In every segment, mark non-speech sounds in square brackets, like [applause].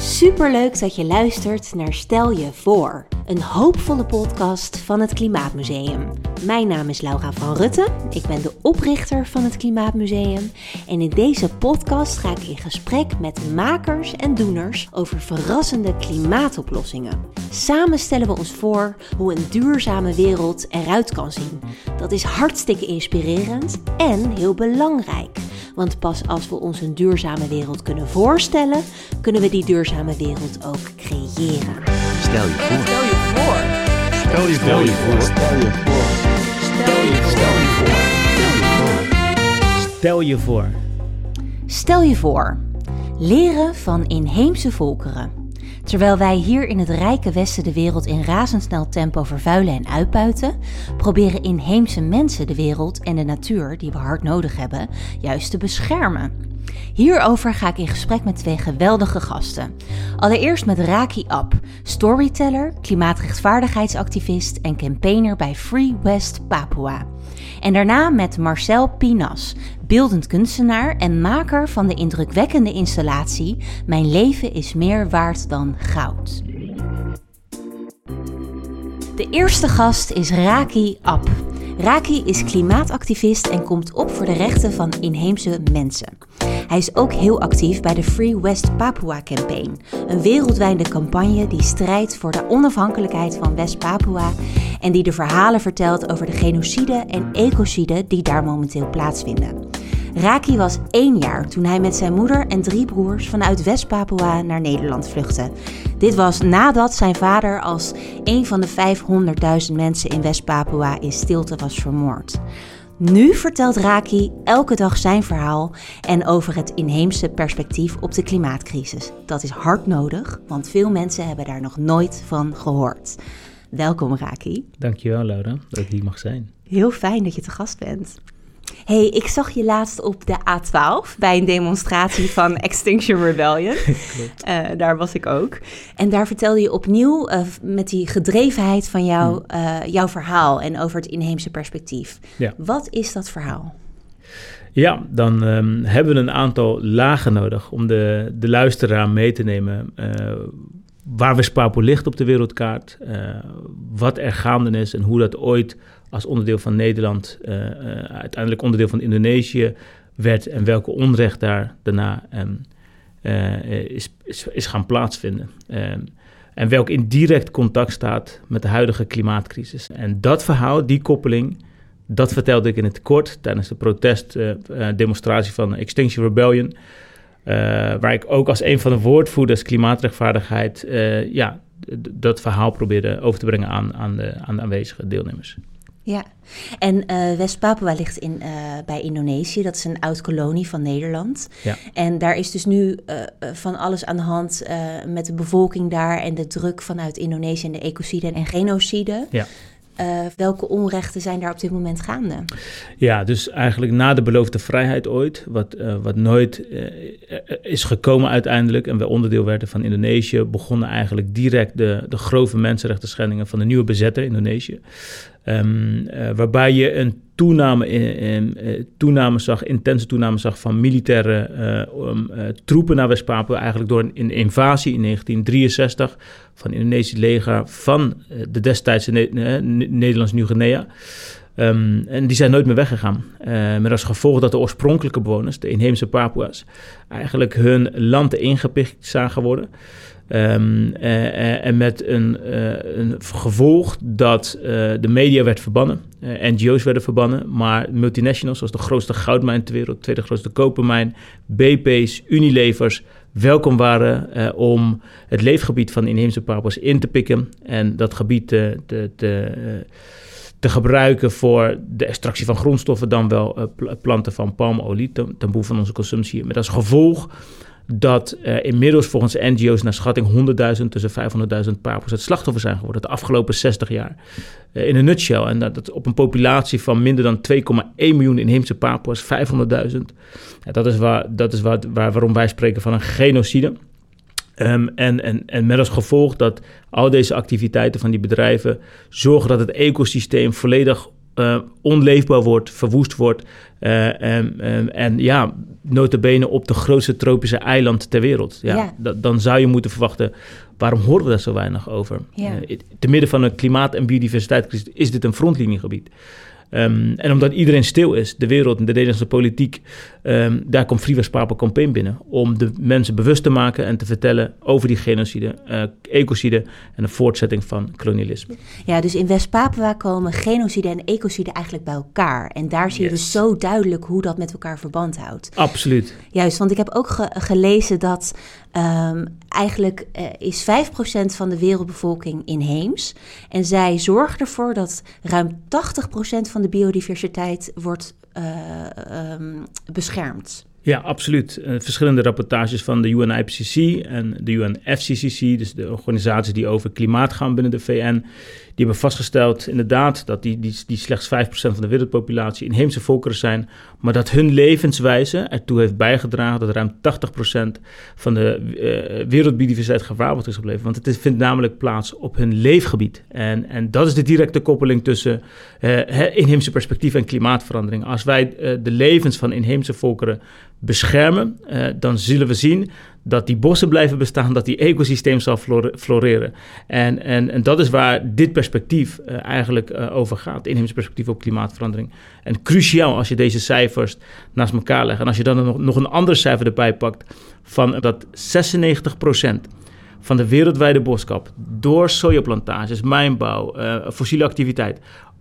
Superleuk dat je luistert naar Stel je voor, een hoopvolle podcast van het Klimaatmuseum. Mijn naam is Laura van Rutten, ik ben de oprichter van het Klimaatmuseum en in deze podcast ga ik in gesprek met makers en doeners over verrassende klimaatoplossingen. Samen stellen we ons voor hoe een duurzame wereld eruit kan zien. Dat is hartstikke inspirerend en heel belangrijk. Want pas als we ons een duurzame wereld kunnen voorstellen, kunnen we die duurzame wereld ook creëren. Stel je voor. Stel je voor. Stel je Stel je voor. Stel je voor. Stel je voor. Stel je voor. Stel je voor, leren van inheemse volkeren. Terwijl wij hier in het rijke Westen de wereld in razendsnel tempo vervuilen en uitbuiten, proberen inheemse mensen de wereld en de natuur, die we hard nodig hebben, juist te beschermen. Hierover ga ik in gesprek met twee geweldige gasten. Allereerst met Raki Ab, storyteller, klimaatrechtvaardigheidsactivist en campaigner bij Free West Papua. En daarna met Marcel Pinas, beeldend kunstenaar en maker van de indrukwekkende installatie Mijn leven is meer waard dan goud. De eerste gast is Raki Ab. Raki is klimaatactivist en komt op voor de rechten van inheemse mensen. Hij is ook heel actief bij de Free West Papua Campaign, een wereldwijde campagne die strijdt voor de onafhankelijkheid van West-Papua en die de verhalen vertelt over de genocide en ecocide die daar momenteel plaatsvinden. Raki was één jaar toen hij met zijn moeder en drie broers vanuit West-Papua naar Nederland vluchtte. Dit was nadat zijn vader als een van de 500.000 mensen in West-Papua in stilte was vermoord. Nu vertelt Raki elke dag zijn verhaal en over het inheemse perspectief op de klimaatcrisis. Dat is hard nodig, want veel mensen hebben daar nog nooit van gehoord. Welkom Raki. Dankjewel Laura dat ik hier mag zijn. Heel fijn dat je te gast bent. Hey, ik zag je laatst op de A12 bij een demonstratie van [laughs] Extinction Rebellion. [laughs] Uh, daar was ik ook. En daar vertelde je opnieuw uh, met die gedrevenheid van jou, uh, jouw verhaal en over het inheemse perspectief. Ja. Wat is dat verhaal? Ja, dan um, hebben we een aantal lagen nodig om de, de luisteraar mee te nemen. waar West-Papua ligt op de wereldkaart, wat er gaande is en hoe dat ooit als onderdeel van Nederland uh, uh, uiteindelijk onderdeel van Indonesië werd en welke onrecht daar daarna um, uh, is, is, is, gaan plaatsvinden. Um, en welk in direct contact staat met de huidige klimaatcrisis. En dat verhaal, die koppeling, dat vertelde ik in het kort tijdens de protestdemonstratie van Extinction Rebellion. waar ik ook als een van de woordvoerders klimaatrechtvaardigheid ja, dat verhaal probeerde over te brengen aan, aan, de, aan de aanwezige deelnemers. Ja, en uh, West-Papua ligt in, uh, bij Indonesië. Dat is een oud-kolonie van Nederland. Ja. En daar is dus nu uh, van alles aan de hand met de bevolking daar... en de druk vanuit Indonesië en de ecocide en genocide. Ja. welke onrechten zijn daar op dit moment gaande? Ja, dus eigenlijk na de beloofde vrijheid ooit... wat, wat nooit is gekomen uiteindelijk... en we onderdeel werden van Indonesië... begonnen eigenlijk direct de, de grove mensenrechten schendingen... van de nieuwe bezetter Indonesië... Um, uh, waarbij je een toename, in, in, uh, toename zag, intense toename zag van militaire um, troepen naar West-Papua. Eigenlijk door een, invasie in 1963 van het Indonesisch leger van de destijdse ne Nederlands Nieuw-Guinea. Um, en die zijn nooit meer weggegaan. met als gevolg dat de oorspronkelijke bewoners, de inheemse Papua's, eigenlijk hun land ingepikt zagen worden. Um, uh, en met een, uh, een, gevolg dat de media werd verbannen, NGO's werden verbannen, maar multinationals zoals de grootste goudmijn ter wereld, tweede grootste kopermijn, BP's, Unilevers, welkom waren om het leefgebied van de inheemse Papua's in te pikken en dat gebied te, te, te, te gebruiken voor de extractie van grondstoffen, dan wel planten van palmolie, ten, ten behoeve van onze consumptie. Met als gevolg dat uh, inmiddels volgens NGO's naar schatting 100.000 tussen 500.000 Papua's het slachtoffer zijn geworden de afgelopen 60 jaar. Uh, in een nutshell. En dat, op een populatie van minder dan 2,1 miljoen inheemse Papua's, 500.000. Ja, dat is, waar, dat is waar, waar, waarom wij spreken van een genocide. Um, en, en, en met als gevolg dat al deze activiteiten van die bedrijven zorgen dat het ecosysteem volledig uh, onleefbaar wordt, verwoest wordt. Uh, en, ja, notabene op de grootste tropische eiland ter wereld. Ja, ja. dan zou je moeten verwachten, waarom horen we daar zo weinig over? Ja. Uh, te midden van een klimaat- en biodiversiteitscrisis is dit een frontliniegebied. Um, en omdat iedereen stil is, de wereld en de Nederlandse politiek, um, daar komt Free West Papua Campaign binnen. Om de mensen bewust te maken en te vertellen over die genocide, uh, ecocide en de voortzetting van kolonialisme. Ja, dus in West-Papua komen genocide en ecocide eigenlijk bij elkaar. En daar zie je dus zo duidelijk hoe dat met elkaar verband houdt. Absoluut. Juist, want ik heb ook ge gelezen dat um, eigenlijk uh, is 5% van de wereldbevolking inheems. En zij zorgen ervoor dat ruim 80% van de biodiversiteit wordt um, beschermd. Ja, absoluut. Uh, verschillende rapportages van de UNIPCC en de UNFCCC, dus de organisaties die over klimaat gaan binnen de VN, hebben vastgesteld inderdaad dat die, die, die slechts 5% van de wereldpopulatie inheemse volkeren zijn, maar dat hun levenswijze ertoe heeft bijgedragen dat ruim 80% van de uh, wereldbiodiversiteit gewaarborgd is gebleven. Want het vindt namelijk plaats op hun leefgebied. En, en dat is de directe koppeling tussen uh, inheemse perspectief en klimaatverandering. Als wij uh, de levens van inheemse volkeren beschermen, dan zullen we zien dat die bossen blijven bestaan, dat die ecosysteem zal floreren. En, en, en dat is waar dit perspectief uh, eigenlijk uh, over gaat, inheemse perspectief op klimaatverandering. En cruciaal als je deze cijfers naast elkaar legt. En als je dan nog, nog een ander cijfer erbij pakt, van dat 96% van de wereldwijde boskap door sojaplantages, mijnbouw, uh, fossiele activiteit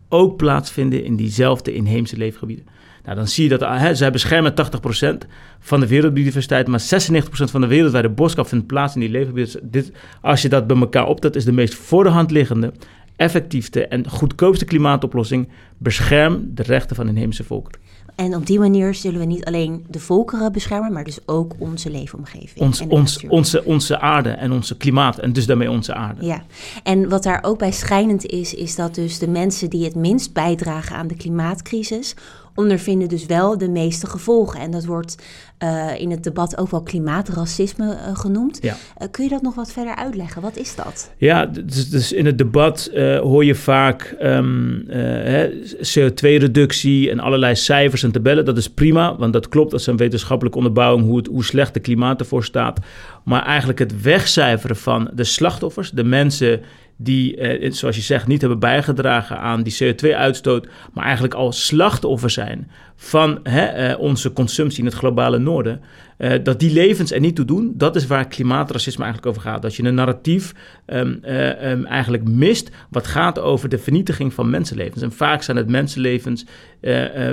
ook plaatsvinden in diezelfde inheemse leefgebieden. Nou, dan zie je dat hè, zij beschermen 80% van de wereldbiodiversiteit, maar 96% van de wereldwijde boskap vindt plaats in die leefgebieden. Als je dat bij elkaar optelt, is de meest voor de hand liggende, effectiefste en goedkoopste klimaatoplossing. Bescherm de rechten van inheemse volkeren. En op die manier zullen we niet alleen de volkeren beschermen, maar dus ook onze leefomgeving. Ons, ons, onze, onze aarde en onze klimaat en dus daarmee onze aarde. Ja, en wat daar ook bij schijnend is, is dat dus de mensen die het minst bijdragen aan de klimaatcrisis, ondervinden dus wel de meeste gevolgen. En dat wordt uh, in het debat ook wel klimaatracisme uh, genoemd. Ja. Uh, kun je dat nog wat verder uitleggen? Wat is dat? Ja, dus, dus in het debat hoor je vaak um, CO2-reductie en allerlei cijfers en tabellen. Dat is prima, want dat klopt. Dat is een wetenschappelijke onderbouwing hoe, het, hoe slecht de klimaat ervoor staat. Maar eigenlijk het wegcijferen van de slachtoffers, de mensen die, eh, zoals je zegt, niet hebben bijgedragen aan die CO2-uitstoot, maar eigenlijk al slachtoffer zijn van hè, eh, onze consumptie in het globale noorden, uh, dat die levens er niet toe doen, dat is waar klimaatracisme eigenlijk over gaat. Dat je een narratief um, uh, um, eigenlijk mist wat gaat over de vernietiging van mensenlevens. En vaak zijn het mensenlevens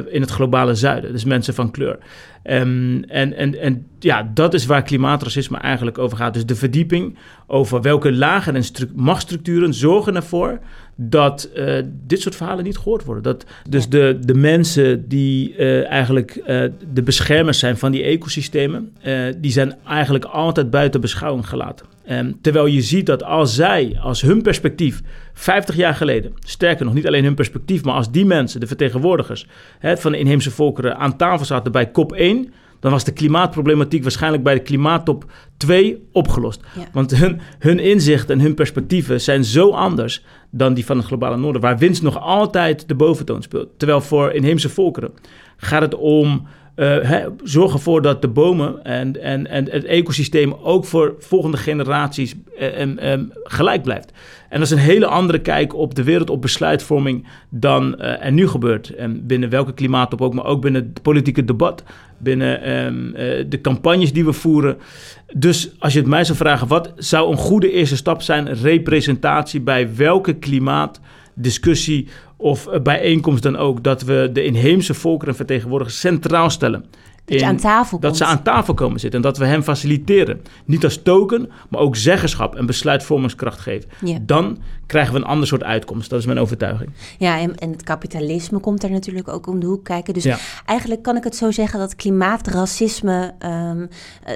in het globale zuiden, dus mensen van kleur. Um, en, en, en ja, dat is waar klimaatracisme eigenlijk over gaat. Dus de verdieping over welke lagen en machtsstructuren zorgen ervoor dat uh, dit soort verhalen niet gehoord worden. Dat dus de, de mensen die uh, eigenlijk uh, de beschermers zijn van die ecosystemen, die zijn eigenlijk altijd buiten beschouwing gelaten. Um, terwijl je ziet dat als zij, als hun perspectief, 50 jaar geleden, sterker nog niet alleen hun perspectief, maar als die mensen, de vertegenwoordigers hè, van de inheemse volkeren, aan tafel zaten bij COP 1, dan was de klimaatproblematiek waarschijnlijk bij de klimaattop 2 opgelost. Ja. Want hun, hun inzicht en hun perspectieven zijn zo anders dan die van het globale noorden, waar winst nog altijd de boventoon speelt. Terwijl voor inheemse volkeren gaat het om uh, zorg ervoor dat de bomen en, en, en het ecosysteem ook voor volgende generaties uh, um, gelijk blijft. En dat is een hele andere kijk op de wereld, op besluitvorming dan uh, er nu gebeurt. En binnen welke klimaatop ook, maar ook binnen het politieke debat, binnen de campagnes die we voeren. Dus als je het mij zou vragen, wat zou een goede eerste stap zijn? Representatie bij welke klimaatdiscussie of bijeenkomst dan ook, dat we de inheemse volkeren vertegenwoordigers centraal stellen. Dat, aan tafel dat ze aan tafel komen zitten en dat we hen faciliteren. Niet als token, maar ook zeggenschap en besluitvormingskracht geven. Ja. Dan krijgen we een ander soort uitkomst. Dat is mijn overtuiging. Ja, en, en het kapitalisme komt er natuurlijk ook om de hoek kijken. Dus ja. eigenlijk kan ik het zo zeggen dat klimaatracisme, um,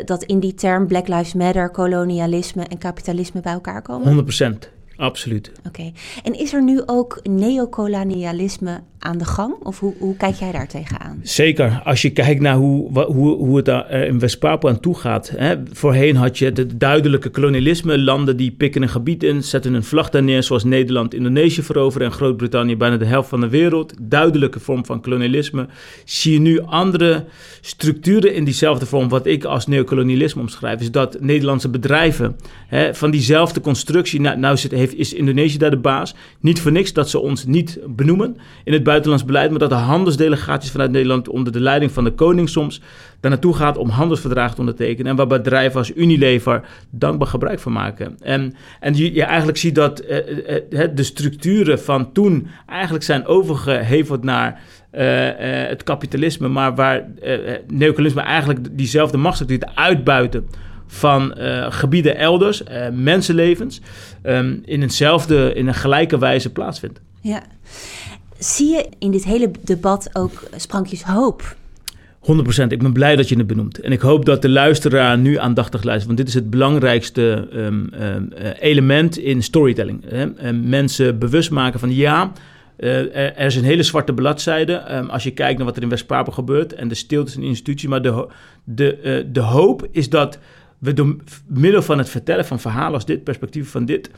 dat in die term Black Lives Matter, kolonialisme en kapitalisme bij elkaar komen? 100 procent. Absoluut. Oké. En is er nu ook neocolonialisme aan de gang? Of hoe, hoe kijk jij daar tegenaan? Zeker, als je kijkt naar hoe, hoe, hoe het daar eh, in West-Papua aan toe gaat. Hè. Voorheen had je het duidelijke kolonialisme. Landen die pikken een gebied in, zetten een vlag daar neer... zoals Nederland Indonesië veroveren en Groot-Brittannië bijna de helft van de wereld. Duidelijke vorm van kolonialisme. Zie je nu andere structuren in diezelfde vorm... wat ik als neocolonialisme omschrijf... is dat Nederlandse bedrijven hè, van diezelfde constructie... nou, nou zit, heeft, is Indonesië daar de baas. Niet voor niks dat ze ons niet benoemen in het buitenlands beleid... maar dat de handelsdelegaties vanuit Nederland... onder de leiding van de koning soms daar naartoe gaat om handelsverdragen te ondertekenen. En waar bedrijven als Unilever dankbaar gebruik van maken. En, en je, je eigenlijk ziet dat eh, eh, eh, de structuren van toen eigenlijk zijn overgeheveld naar het kapitalisme, maar waar neocolonialisme eigenlijk diezelfde machtsstructuur uitbuiten van gebieden elders, mensenlevens, ehm, in eenzelfde, in een gelijke wijze plaatsvindt. Ja. Zie je in dit hele debat ook sprankjes hoop? 100%. Ik ben blij dat je het benoemt. En ik hoop dat de luisteraar nu aandachtig luistert. Want dit is het belangrijkste ehm, ehm, eh, element in storytelling. Hè? En mensen bewust maken van ja, eh, er, is een hele zwarte bladzijde. ehm, als je kijkt naar wat er in West-Papua gebeurt. En de stiltes in instituties. Maar de, de, eh, de hoop is dat we door middel van het vertellen van verhalen als dit, perspectief van dit...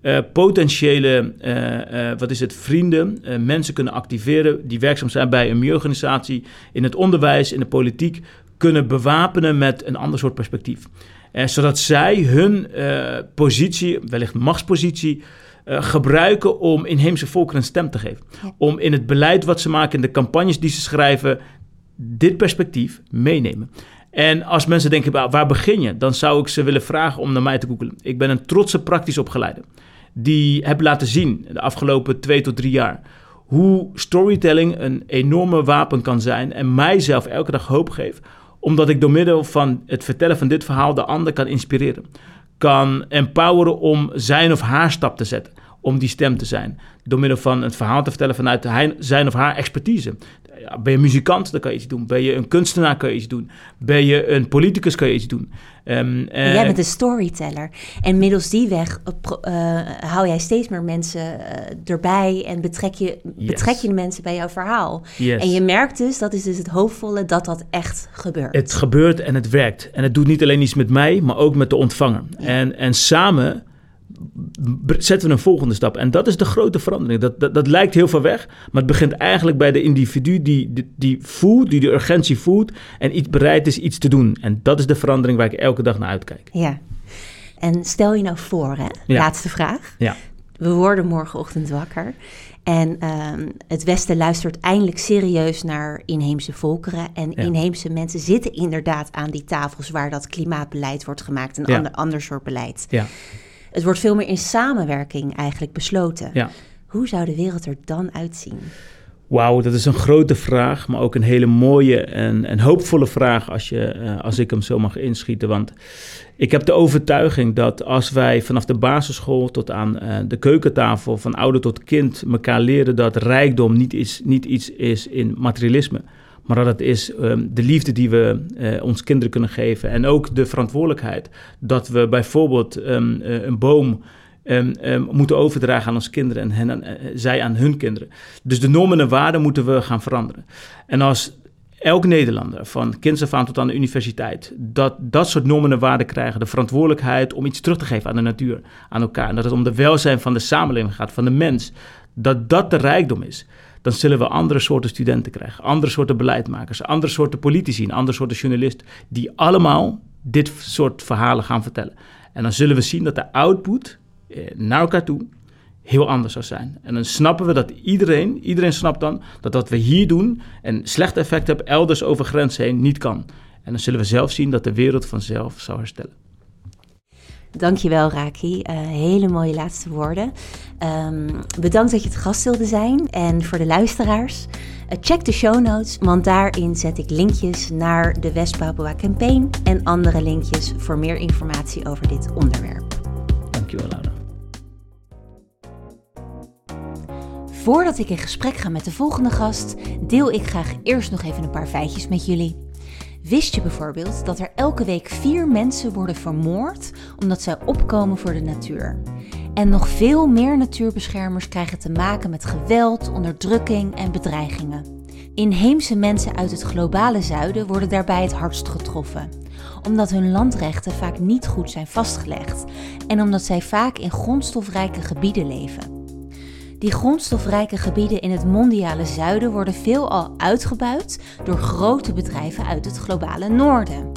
eh, potentiële, eh, eh, wat is het, vrienden, mensen kunnen activeren die werkzaam zijn bij een milieuorganisatie, in het onderwijs, in de politiek, kunnen bewapenen met een ander soort perspectief. Zodat zij hun positie, wellicht machtspositie, gebruiken om inheemse volkeren een stem te geven. Om in het beleid wat ze maken, in de campagnes die ze schrijven, dit perspectief meenemen. En als mensen denken, "Waar- waar begin je? Dan zou ik ze willen vragen om naar mij te googelen. Ik ben een trotse praktisch opgeleide. Die heb laten zien de afgelopen twee tot drie jaar... hoe storytelling een enorme wapen kan zijn... en mijzelf elke dag hoop geeft... omdat ik door middel van het vertellen van dit verhaal... de ander kan inspireren. Kan empoweren om zijn of haar stap te zetten... om die stem te zijn. Door middel van het verhaal te vertellen vanuit hij- zijn of haar expertise. Ben je muzikant, dan kan je iets doen. Ben je een kunstenaar, kan je iets doen. Ben je een politicus, kan je iets doen. Eh, Jij bent een storyteller. En middels die weg eh, eh, hou jij steeds meer mensen eh, erbij en betrek je, Yes. betrek je de mensen bij jouw verhaal. yes. En je merkt dus, dat is dus het hoopvolle, dat dat echt gebeurt. Het gebeurt en het werkt. En het doet niet alleen iets met mij, maar ook met de ontvanger. En, en samen zetten we een volgende stap. En dat is de grote verandering. Dat, dat, dat lijkt heel ver weg, maar het begint eigenlijk bij de individu die, die, die voelt, die de urgentie voelt en iets bereid is iets te doen. En dat is de verandering waar ik elke dag naar uitkijk. Ja. En stel je nou voor, hè? Ja. laatste vraag. Ja. We worden morgenochtend wakker. En ehm, het Westen luistert eindelijk serieus naar inheemse volkeren. En Ja. inheemse mensen zitten inderdaad aan die tafels waar dat klimaatbeleid wordt gemaakt. Een Ja. ander, ander soort beleid. Ja. Het wordt veel meer in samenwerking eigenlijk besloten. Ja. Hoe zou de wereld er dan uitzien? Wauw, dat is een grote vraag, maar ook een hele mooie en, en hoopvolle vraag als, je, eh, als ik hem zo mag inschieten. Want ik heb de overtuiging dat als wij vanaf de basisschool tot aan eh, de keukentafel, van ouder tot kind, elkaar leren dat rijkdom niet, is, niet iets is in materialisme. Maar dat het is ehm, de liefde die we eh, ons kinderen kunnen geven. En ook de verantwoordelijkheid dat we bijvoorbeeld ehm, eh, een boom ehm, moeten overdragen aan onze kinderen en hen eh, zij aan hun kinderen. Dus de normen en waarden moeten we gaan veranderen. En als elk Nederlander, van kinds af aan tot aan de universiteit, dat dat soort normen en waarden krijgen, de verantwoordelijkheid om iets terug te geven aan de natuur, aan elkaar, en dat het om de welzijn van de samenleving gaat, van de mens, dat dat de rijkdom is, dan zullen we andere soorten studenten krijgen, andere soorten beleidmakers, andere soorten politici, andere soorten journalisten, die allemaal dit soort verhalen gaan vertellen. En dan zullen we zien dat de output eh, naar elkaar toe heel anders zou zijn. En dan snappen we dat iedereen, iedereen snapt dan dat wat we hier doen een slecht effect heeft elders over grenzen heen niet kan. En dan zullen we zelf zien dat de wereld vanzelf zou herstellen. Dankjewel, Raki. Eh, hele mooie laatste woorden. Ehm, bedankt dat je het gast wilde zijn. En voor de luisteraars, eh, check de show notes, want daarin zet ik linkjes naar de West Papua Campaign en andere linkjes voor meer informatie over dit onderwerp. Dankjewel, Laura. Voordat ik in gesprek ga met de volgende gast, deel ik graag eerst nog even een paar feitjes met jullie. Wist je bijvoorbeeld dat er elke week vier mensen worden vermoord omdat zij opkomen voor de natuur? En nog veel meer natuurbeschermers krijgen te maken met geweld, onderdrukking en bedreigingen. Inheemse mensen uit het globale zuiden worden daarbij het hardst getroffen, omdat hun landrechten vaak niet goed zijn vastgelegd en omdat zij vaak in grondstofrijke gebieden leven. Die grondstofrijke gebieden in het mondiale zuiden worden veelal uitgebuit door grote bedrijven uit het globale noorden.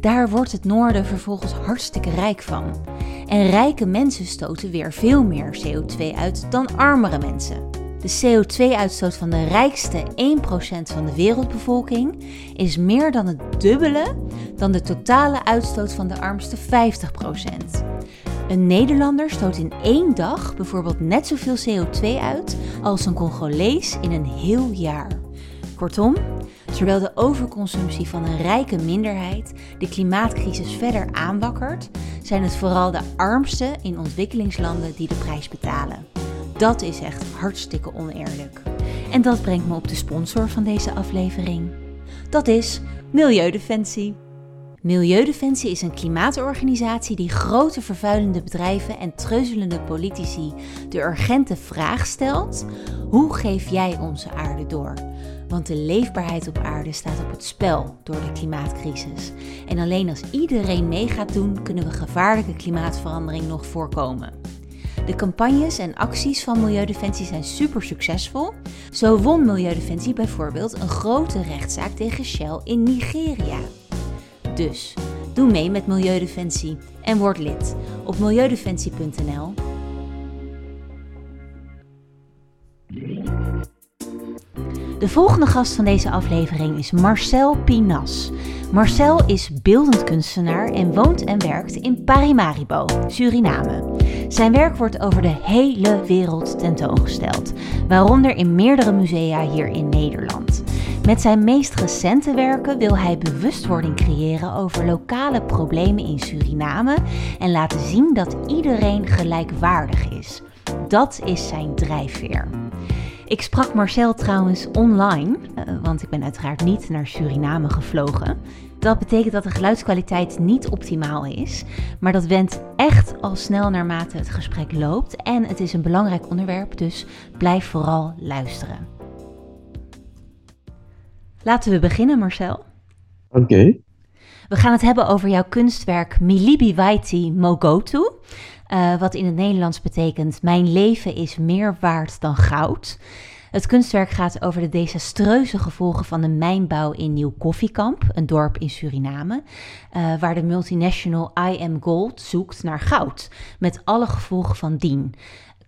Daar wordt het noorden vervolgens hartstikke rijk van. En rijke mensen stoten weer veel meer CO2 uit dan armere mensen. De CO2-uitstoot van de rijkste 1% van de wereldbevolking is meer dan het dubbele dan de totale uitstoot van de armste 50%. Een Nederlander stoot in één dag bijvoorbeeld net zoveel CO2 uit als een Congolees in een heel jaar. Kortom, terwijl de overconsumptie van een rijke minderheid de klimaatcrisis verder aanwakkert, zijn het vooral de armsten in ontwikkelingslanden die de prijs betalen. Dat is echt hartstikke oneerlijk. En dat brengt me op de sponsor van deze aflevering. Dat is Milieudefensie. Milieudefensie is een klimaatorganisatie die grote vervuilende bedrijven en treuzelende politici de urgente vraag stelt: hoe geef jij onze aarde door? Want de leefbaarheid op aarde staat op het spel door de klimaatcrisis. En alleen als iedereen mee gaat doen, kunnen we gevaarlijke klimaatverandering nog voorkomen. De campagnes en acties van Milieudefensie zijn super succesvol. Zo won Milieudefensie bijvoorbeeld een grote rechtszaak tegen Shell in Nigeria. Dus doe mee met Milieudefensie en word lid op milieudefensie.nl. De volgende gast van deze aflevering is Marcel Pinas. Marcel is beeldend kunstenaar en woont en werkt in Parimaribo, Suriname. Zijn werk wordt over de hele wereld tentoongesteld, waaronder in meerdere musea hier in Nederland. Met zijn meest recente werken wil hij bewustwording creëren over lokale problemen in Suriname en laten zien dat iedereen gelijkwaardig is. Dat is zijn drijfveer. Ik sprak Marcel trouwens online, eh, want ik ben uiteraard niet naar Suriname gevlogen. Dat betekent dat de geluidskwaliteit niet optimaal is, maar dat went echt al snel naarmate het gesprek loopt en het is een belangrijk onderwerp, dus blijf vooral luisteren. Laten we beginnen, Marcel. Oké. We gaan het hebben over jouw kunstwerk Milibi Waiti Mogotu. Uh, wat in het Nederlands betekent: Mijn leven is meer waard dan goud. Het kunstwerk gaat over de desastreuze gevolgen van de mijnbouw in Nieuw Koffiekamp, een dorp in Suriname, uh, waar de multinational I Am Gold zoekt naar goud, met alle gevolgen van dien.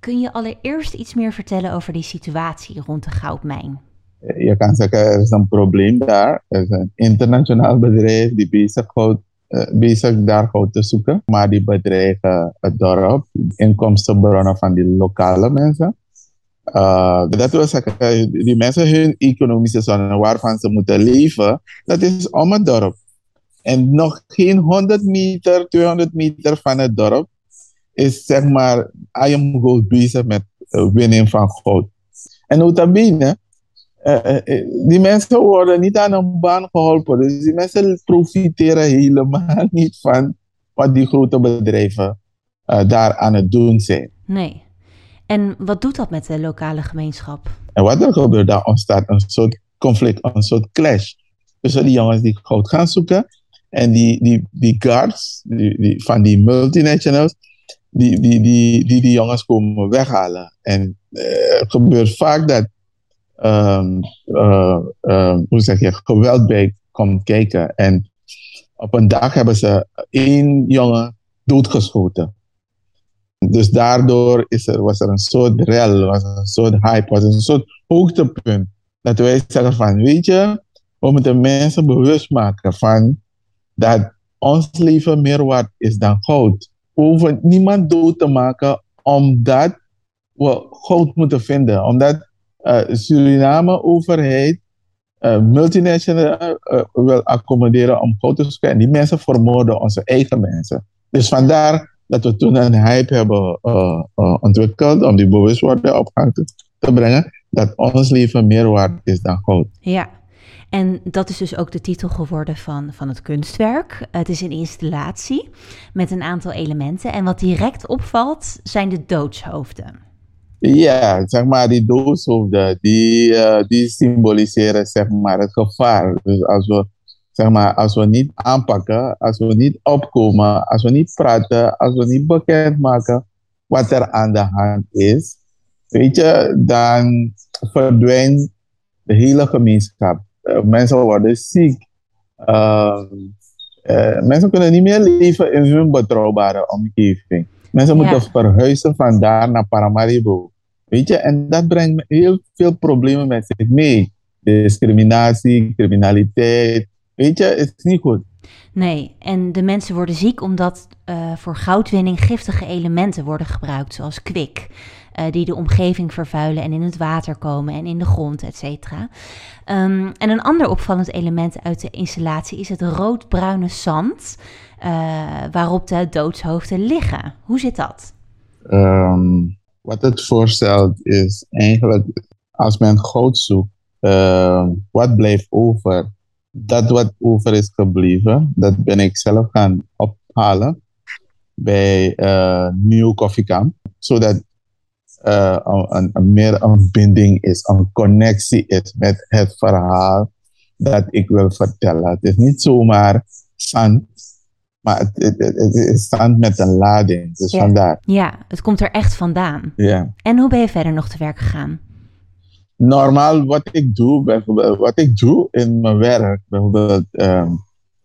Kun je allereerst iets meer vertellen over die situatie rond de goudmijn? Je kan zeggen, er is een probleem daar. Er is een internationaal bedrijf die bezig houdt uh, bezig daar goud te zoeken. Maar die bedreigen het dorp, inkomstenbronnen van die lokale mensen. Uh, dat wil zeggen, die mensen hun economische zone waarvan ze moeten leven, dat is om het dorp. En nog geen 100 meter, 200 meter van het dorp is zeg maar, gold bezig met winning van goud. En notabene, die mensen worden niet aan een baan geholpen. Dus die mensen profiteren helemaal [laughs] niet van wat die grote bedrijven uh, daar aan het doen zijn. Nee. En wat doet dat met de lokale gemeenschap? En wat er gebeurt, daar ontstaat een soort conflict, een soort clash. Tussen die jongens die goud gaan zoeken en die, die, die guards die, die, van die multinationals, die die, die, die die jongens komen weghalen. En het gebeurt vaak dat um, uh, um, hoe zeg je, geweld bij komt kijken. En op een dag hebben ze één jongen doodgeschoten. Dus daardoor is er, was er een soort rel, was een soort hype, was een soort hoogtepunt. Dat wij zeggen van, weet je, we moeten mensen bewust maken van dat ons leven meer waard is dan goud. We hoeven niemand dood te maken omdat we goud moeten vinden. Omdat Suriname-overheid uh, multinational uh, wil accommoderen om goud te zoeken. En die mensen vermoorden onze eigen mensen. Dus vandaar dat we toen een hype hebben ontwikkeld om die bewustwording op gang te, te brengen dat ons leven meer waard is dan goud. Ja. En dat is dus ook de titel geworden van, van het kunstwerk. Het is een installatie met een aantal elementen. En wat direct opvalt zijn de doodshoofden. Ja, zeg maar, die doodshoofden, die, eh, die symboliseren zeg maar, het gevaar. Dus als we, zeg maar, als we niet aanpakken, als we niet opkomen, als we niet praten, als we niet bekendmaken wat er aan de hand is, weet je, dan verdwijnt de hele gemeenschap. Uh, mensen worden ziek. Uh, uh, mensen kunnen niet meer leven in hun betrouwbare omgeving. Mensen Ja. moeten verhuizen van daar naar Paramaribo. Weet je, en dat brengt heel veel problemen met zich mee. Discriminatie, criminaliteit. Weet je, het is niet goed. Nee, en de mensen worden ziek omdat eh, voor goudwinning giftige elementen worden gebruikt, zoals kwik, eh, die de omgeving vervuilen en in het water komen en in de grond, et cetera. Ehm, en een ander opvallend element uit de installatie is het roodbruine zand, waarop de doodshoofden liggen. Hoe zit dat? Ehm, wat het voorstelt is eigenlijk, als men goud zoekt, ehm, wat blijft over? Dat wat over is gebleven, dat ben ik zelf gaan ophalen bij eh Nieuw Koffiekamp, zodat eh, een, een, een meer een binding is, een connectie is met het verhaal dat ik wil vertellen. Het is niet zomaar zand, maar het, het, het- zand met een lading. Dus Ja. vandaar. Ja, het komt er echt vandaan. Ja. En hoe ben je verder nog te werk gegaan? Normaal wat ik doe, bijvoorbeeld, wat ik doe in mijn werk, bijvoorbeeld ehm,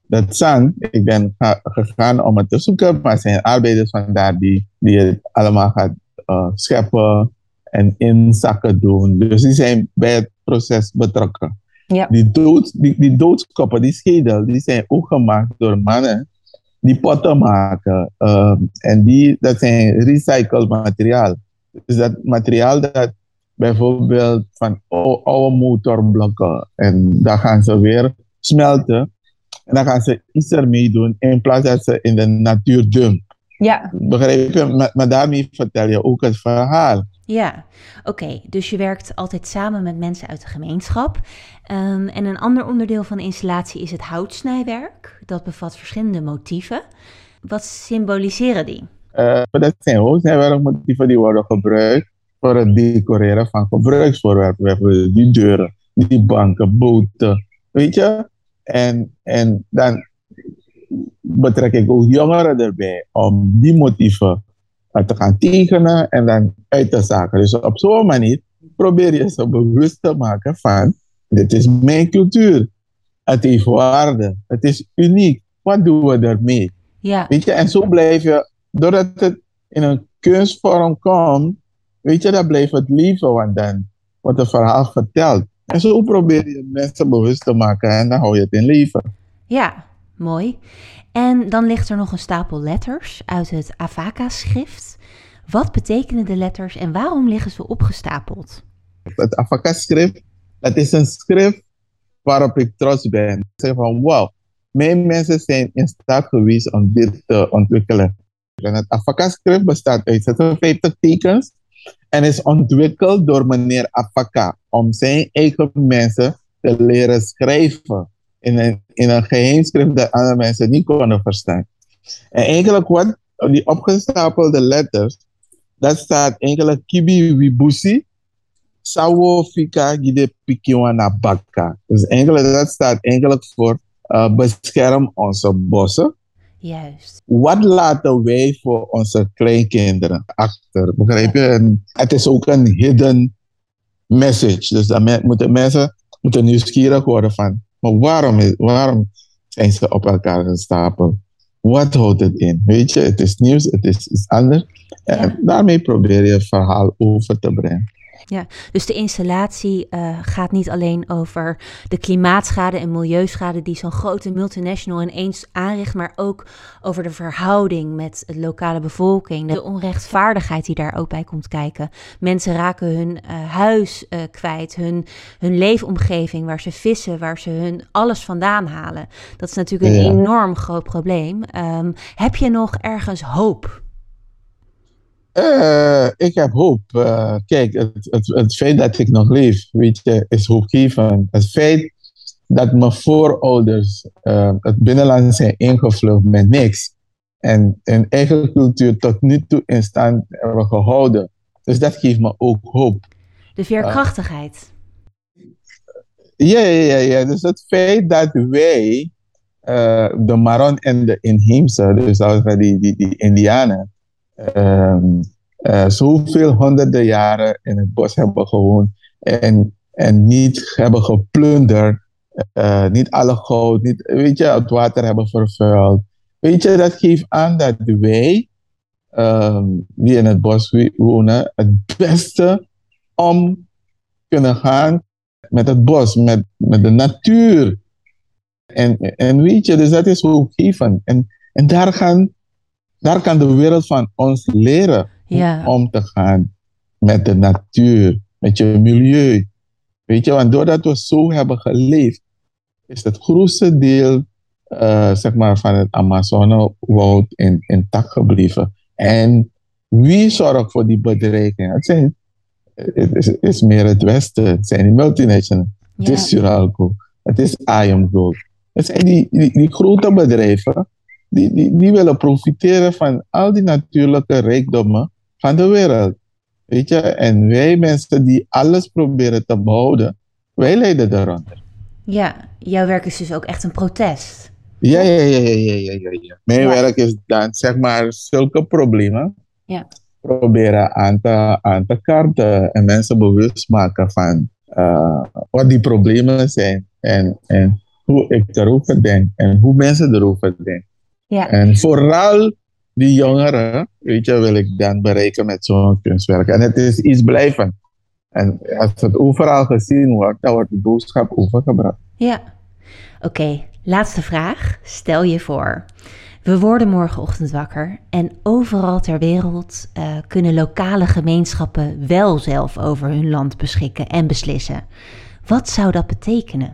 dat zand, ik ben ga- gegaan om het te zoeken, maar er zijn arbeiders vandaar die, die het allemaal gaat eh, scheppen en in zakken doen. Dus die zijn bij het proces betrokken. Ja. Die, dood, die, die doodskoppen, die schedel, die zijn ook gemaakt door mannen die potten maken. ehm, en die, dat zijn recycled materiaal. Dus dat materiaal dat bijvoorbeeld van ou- oude motorblokken. En dan gaan ze weer smelten. En dan gaan ze iets ermee doen in plaats dat ze in de natuur dumpen. Ja. Begrijp je? Maar, maar daarmee vertel je ook het verhaal. Ja, oké. Dus je werkt altijd samen met mensen uit de gemeenschap. Ehm, en een ander onderdeel van de installatie is het houtsnijwerk. Dat bevat verschillende motieven. Wat symboliseren die? Eh, dat zijn hoofdwerkmotieven die worden gebruikt voor het decoreren van gebruiksvoorwerpen. Bijvoorbeeld die deuren, die banken, boten. Weet je? En, en dan betrek ik ook jongeren erbij om die motieven te gaan tekenen en dan uit te zaken. Dus op zo'n manier probeer je ze bewust te maken van dit is mijn cultuur. Het heeft waarde. Het is uniek. Wat doen we ermee? Ja, Weet je, en zo blijf je, doordat het in een kunstvorm komt, weet je, dan blijft het leven, want dan wordt het verhaal verteld. En zo probeer je mensen bewust te maken en dan hou je het in leven. ja, mooi. En dan ligt er nog een stapel letters uit het Avaka-schrift. Wat betekenen de letters en waarom liggen ze opgestapeld? Het Afaka-schrift, dat is een schrift waarop ik trots ben. Ik zeg van, wauw, mijn mensen zijn in staat geweest om dit te ontwikkelen. En het Afaka-schrift bestaat uit 56 tekens en is ontwikkeld door meneer Afaka om zijn eigen mensen te leren schrijven in een, in een geheimschrift dat andere mensen niet konden verstaan. En eigenlijk wat die opgestapelde letters, dat staat eigenlijk Kibi Wibusi, Sawo Fika Gide Pikiwana Baka. Dus eigenlijk, dat staat eigenlijk voor uh, bescherm onze bossen. Juist. Wat laten wij voor onze kleinkinderen achter? Begrijp je? En het is ook een hidden message. Dus me- moeten mensen moeten nieuwsgierig worden van, maar waarom, is, waarom zijn ze op elkaar gestapeld? Wat houdt het in? Weet je, het is nieuws, het is iets anders. En daarmee probeer je het verhaal over te brengen. Dus de installatie eh, gaat niet alleen over de klimaatschade en milieuschade die zo'n grote multinational ineens aanricht, maar ook over de verhouding met de lokale bevolking, de onrechtvaardigheid die daar ook bij komt kijken. Mensen raken hun eh, huis eh, kwijt, hun, hun leefomgeving waar ze vissen, waar ze hun alles vandaan halen. Dat is natuurlijk een Ja. enorm groot probleem. Ehm, heb je nog ergens hoop? Eh, ik heb hoop. Eh, kijk, het, het, het feit dat ik nog leef, weet je, is hoopgevend. Het feit dat mijn voorouders uh, het binnenland zijn ingevlucht met niks. En hun eigen cultuur tot nu toe in stand hebben gehouden. Dus dat geeft me ook hoop. De veerkrachtigheid. Ja, ja, ja, ja. Dus het feit dat wij, de Maron en de inheemse, dus die, die, die Indianen, um, uh, zoveel honderden jaren in het bos hebben gewoond en, en niet hebben geplunderd, uh, niet alle goud, niet, weet je, het water hebben vervuild. Weet je, dat geeft aan dat wij, die in het bos wonen, het beste om kunnen gaan met het bos, met, met de natuur. En, en weet je, dus dat is hoopgevend. En, en daar, gaan, daar kan de wereld van ons leren Ja. om te gaan met de natuur, met je milieu. Weet je, want doordat we zo hebben geleefd, is het grootste deel eh, zeg maar, van het Amazonewoud in, intact gebleven. En wie zorgt voor die bedreiging? Het, zijn, het is, is meer het Westen, het zijn die multinationals. Het is Suralco, het is IAM Gold. Het zijn die, die, die grote bedrijven die, die, die willen profiteren van al die natuurlijke rijkdommen van de wereld. Weet je, en wij mensen die alles proberen te behouden, wij lijden daaronder. ja, jouw werk is dus ook echt een protest. Ja, ja, ja, ja, ja, ja, ja. Mijn Ja. werk is dan, zeg maar, zulke problemen Ja. proberen aan te, aan te kaarten en mensen bewust maken van eh, wat die problemen zijn en, en hoe ik erover denk en hoe mensen erover denken. Ja, En vooral die jongeren, weet je, wil ik dan bereiken met zo'n kunstwerk. En het is iets blijvend. En als het overal gezien wordt, dan wordt de boodschap overgebracht. ja. Oké, laatste vraag. Stel je voor. We worden morgenochtend wakker en overal ter wereld eh, kunnen lokale gemeenschappen wel zelf over hun land beschikken en beslissen. Wat zou dat betekenen?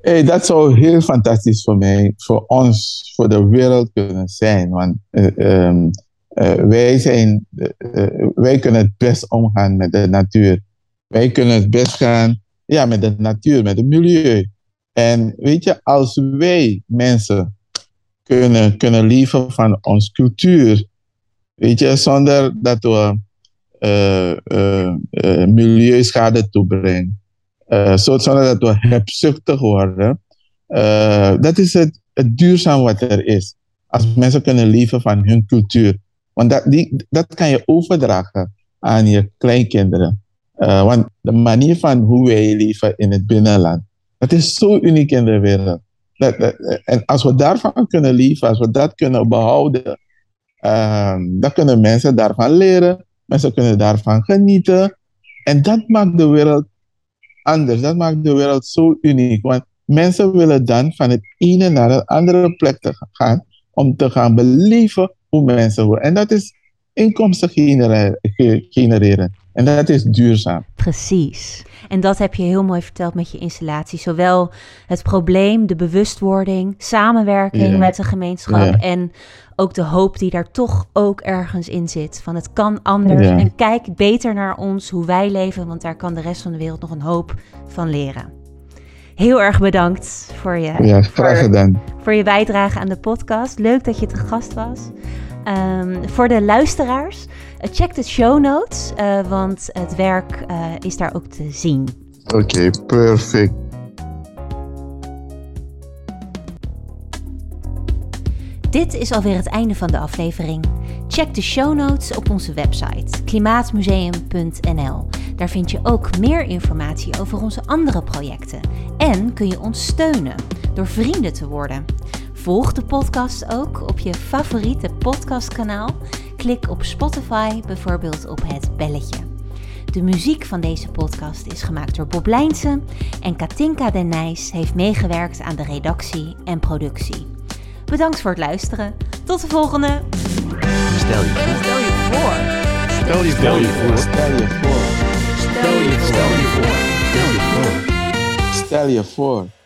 Hey, dat zou heel fantastisch voor mij, voor ons, voor de wereld kunnen zijn. Want eh, ehm, eh, wij, zijn, eh, wij kunnen het best omgaan met de natuur. Wij kunnen het best gaan ja, met de natuur, met het milieu. En weet je, als wij mensen kunnen, kunnen leven van onze cultuur, weet je, zonder dat we milieuschade toebrengen. Uh, dat we hebzuchtig worden. Uh, dat is het, het duurzaam wat er is. Als mensen kunnen leven van hun cultuur. Want dat, die, dat kan je overdragen aan je kleinkinderen. Uh, want de manier van hoe wij leven in het binnenland, dat is zo uniek in de wereld. Dat, en als we daarvan kunnen leven, als we dat kunnen behouden, uh, dan kunnen mensen daarvan leren. Mensen kunnen daarvan genieten. En dat maakt de wereld anders. Dat maakt de wereld zo uniek. Want mensen willen dan van het ene naar een andere plek te gaan om te gaan beleven hoe mensen worden. En dat is inkomsten genereren. En dat is duurzaam. Precies. En dat heb je heel mooi verteld met je installatie. Zowel het probleem, de bewustwording, samenwerking Ja. met de gemeenschap Ja. en ook de hoop die daar toch ook ergens in zit. Van het kan anders Ja. en kijk beter naar ons, hoe wij leven, want daar kan de rest van de wereld nog een hoop van leren. Heel erg bedankt voor je, Ja, graag voor, gedaan. voor je bijdrage aan de podcast. Leuk dat je te gast was. Ehm, voor de luisteraars, eh, check de show notes, eh, want het werk eh, is daar ook te zien. Oké, perfect. Dit is alweer het einde van de aflevering. Check de show notes op onze website klimaatmuseum.nl. Daar vind je ook meer informatie over onze andere projecten. En kun je ons steunen door vrienden te worden. Volg de podcast ook op je favoriete podcastkanaal. Klik op Spotify bijvoorbeeld op het belletje. De muziek van deze podcast is gemaakt door Bob Lijnsen en Katinka Den Nijs heeft meegewerkt aan de redactie en productie. Bedankt voor het luisteren. Tot de volgende. Stel je voor. Stel je voor. Stel je Stel je voor. Stel je voor. Stel je voor. Stel je voor. Stel je voor.